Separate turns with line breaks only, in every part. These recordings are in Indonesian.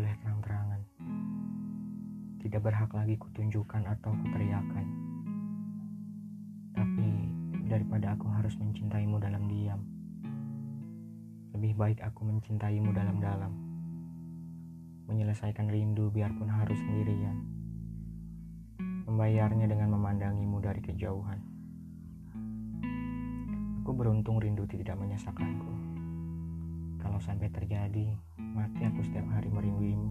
boleh terang-terangan. Tidak berhak lagi kutunjukkan atau kuteriakan. Tapi daripada aku harus mencintaimu dalam diam, lebih baik aku mencintaimu dalam-dalam. Menyelesaikan rindu biarpun harus sendirian. Membayarnya dengan memandangimu dari kejauhan. Aku beruntung rindu tidak menyesakanku. Kalau sampai terjadi, mati aku setiap hari merinduimu.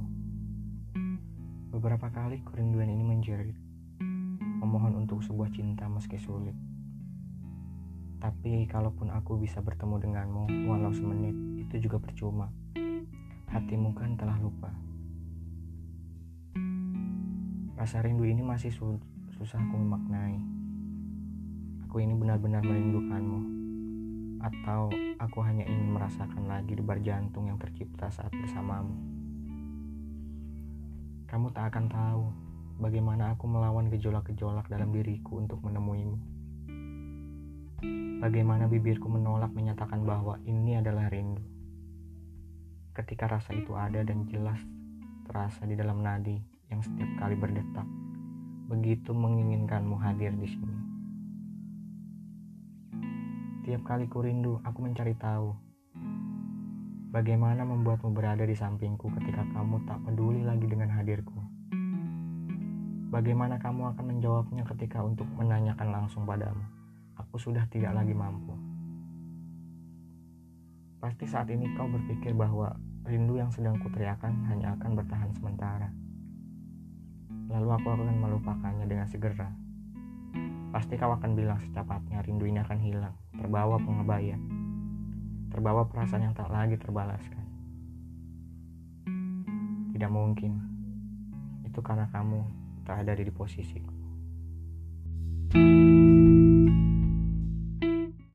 Beberapa kali kerinduan ini menjerit, memohon untuk sebuah cinta meski sulit. Tapi kalaupun aku bisa bertemu denganmu walau semenit, itu juga percuma. Hatimu kan telah lupa. Rasa rindu ini masih su susah aku memaknai. Aku ini benar-benar merindukanmu. Atau aku hanya ingin merasakan lagi debar jantung yang tercipta saat bersamamu. Kamu tak akan tahu bagaimana aku melawan gejolak-gejolak dalam diriku untuk menemuimu. Bagaimana bibirku menolak menyatakan bahwa ini adalah rindu. Ketika rasa itu ada dan jelas terasa di dalam nadi yang setiap kali berdetak, begitu menginginkanmu hadir di sini. Tiap kali ku rindu, aku mencari tahu Bagaimana membuatmu berada di sampingku ketika kamu tak peduli lagi dengan hadirku? Bagaimana kamu akan menjawabnya ketika untuk menanyakan langsung padamu? Aku sudah tidak lagi mampu. Pasti saat ini kau berpikir bahwa rindu yang sedang kuteriakan hanya akan bertahan sementara. Lalu aku akan melupakannya dengan segera. Pasti kau akan bilang secepatnya rindu ini akan hilang, terbawa pengebaya terbawa perasaan yang tak lagi terbalaskan. Tidak mungkin. Itu karena kamu tak ada di posisiku.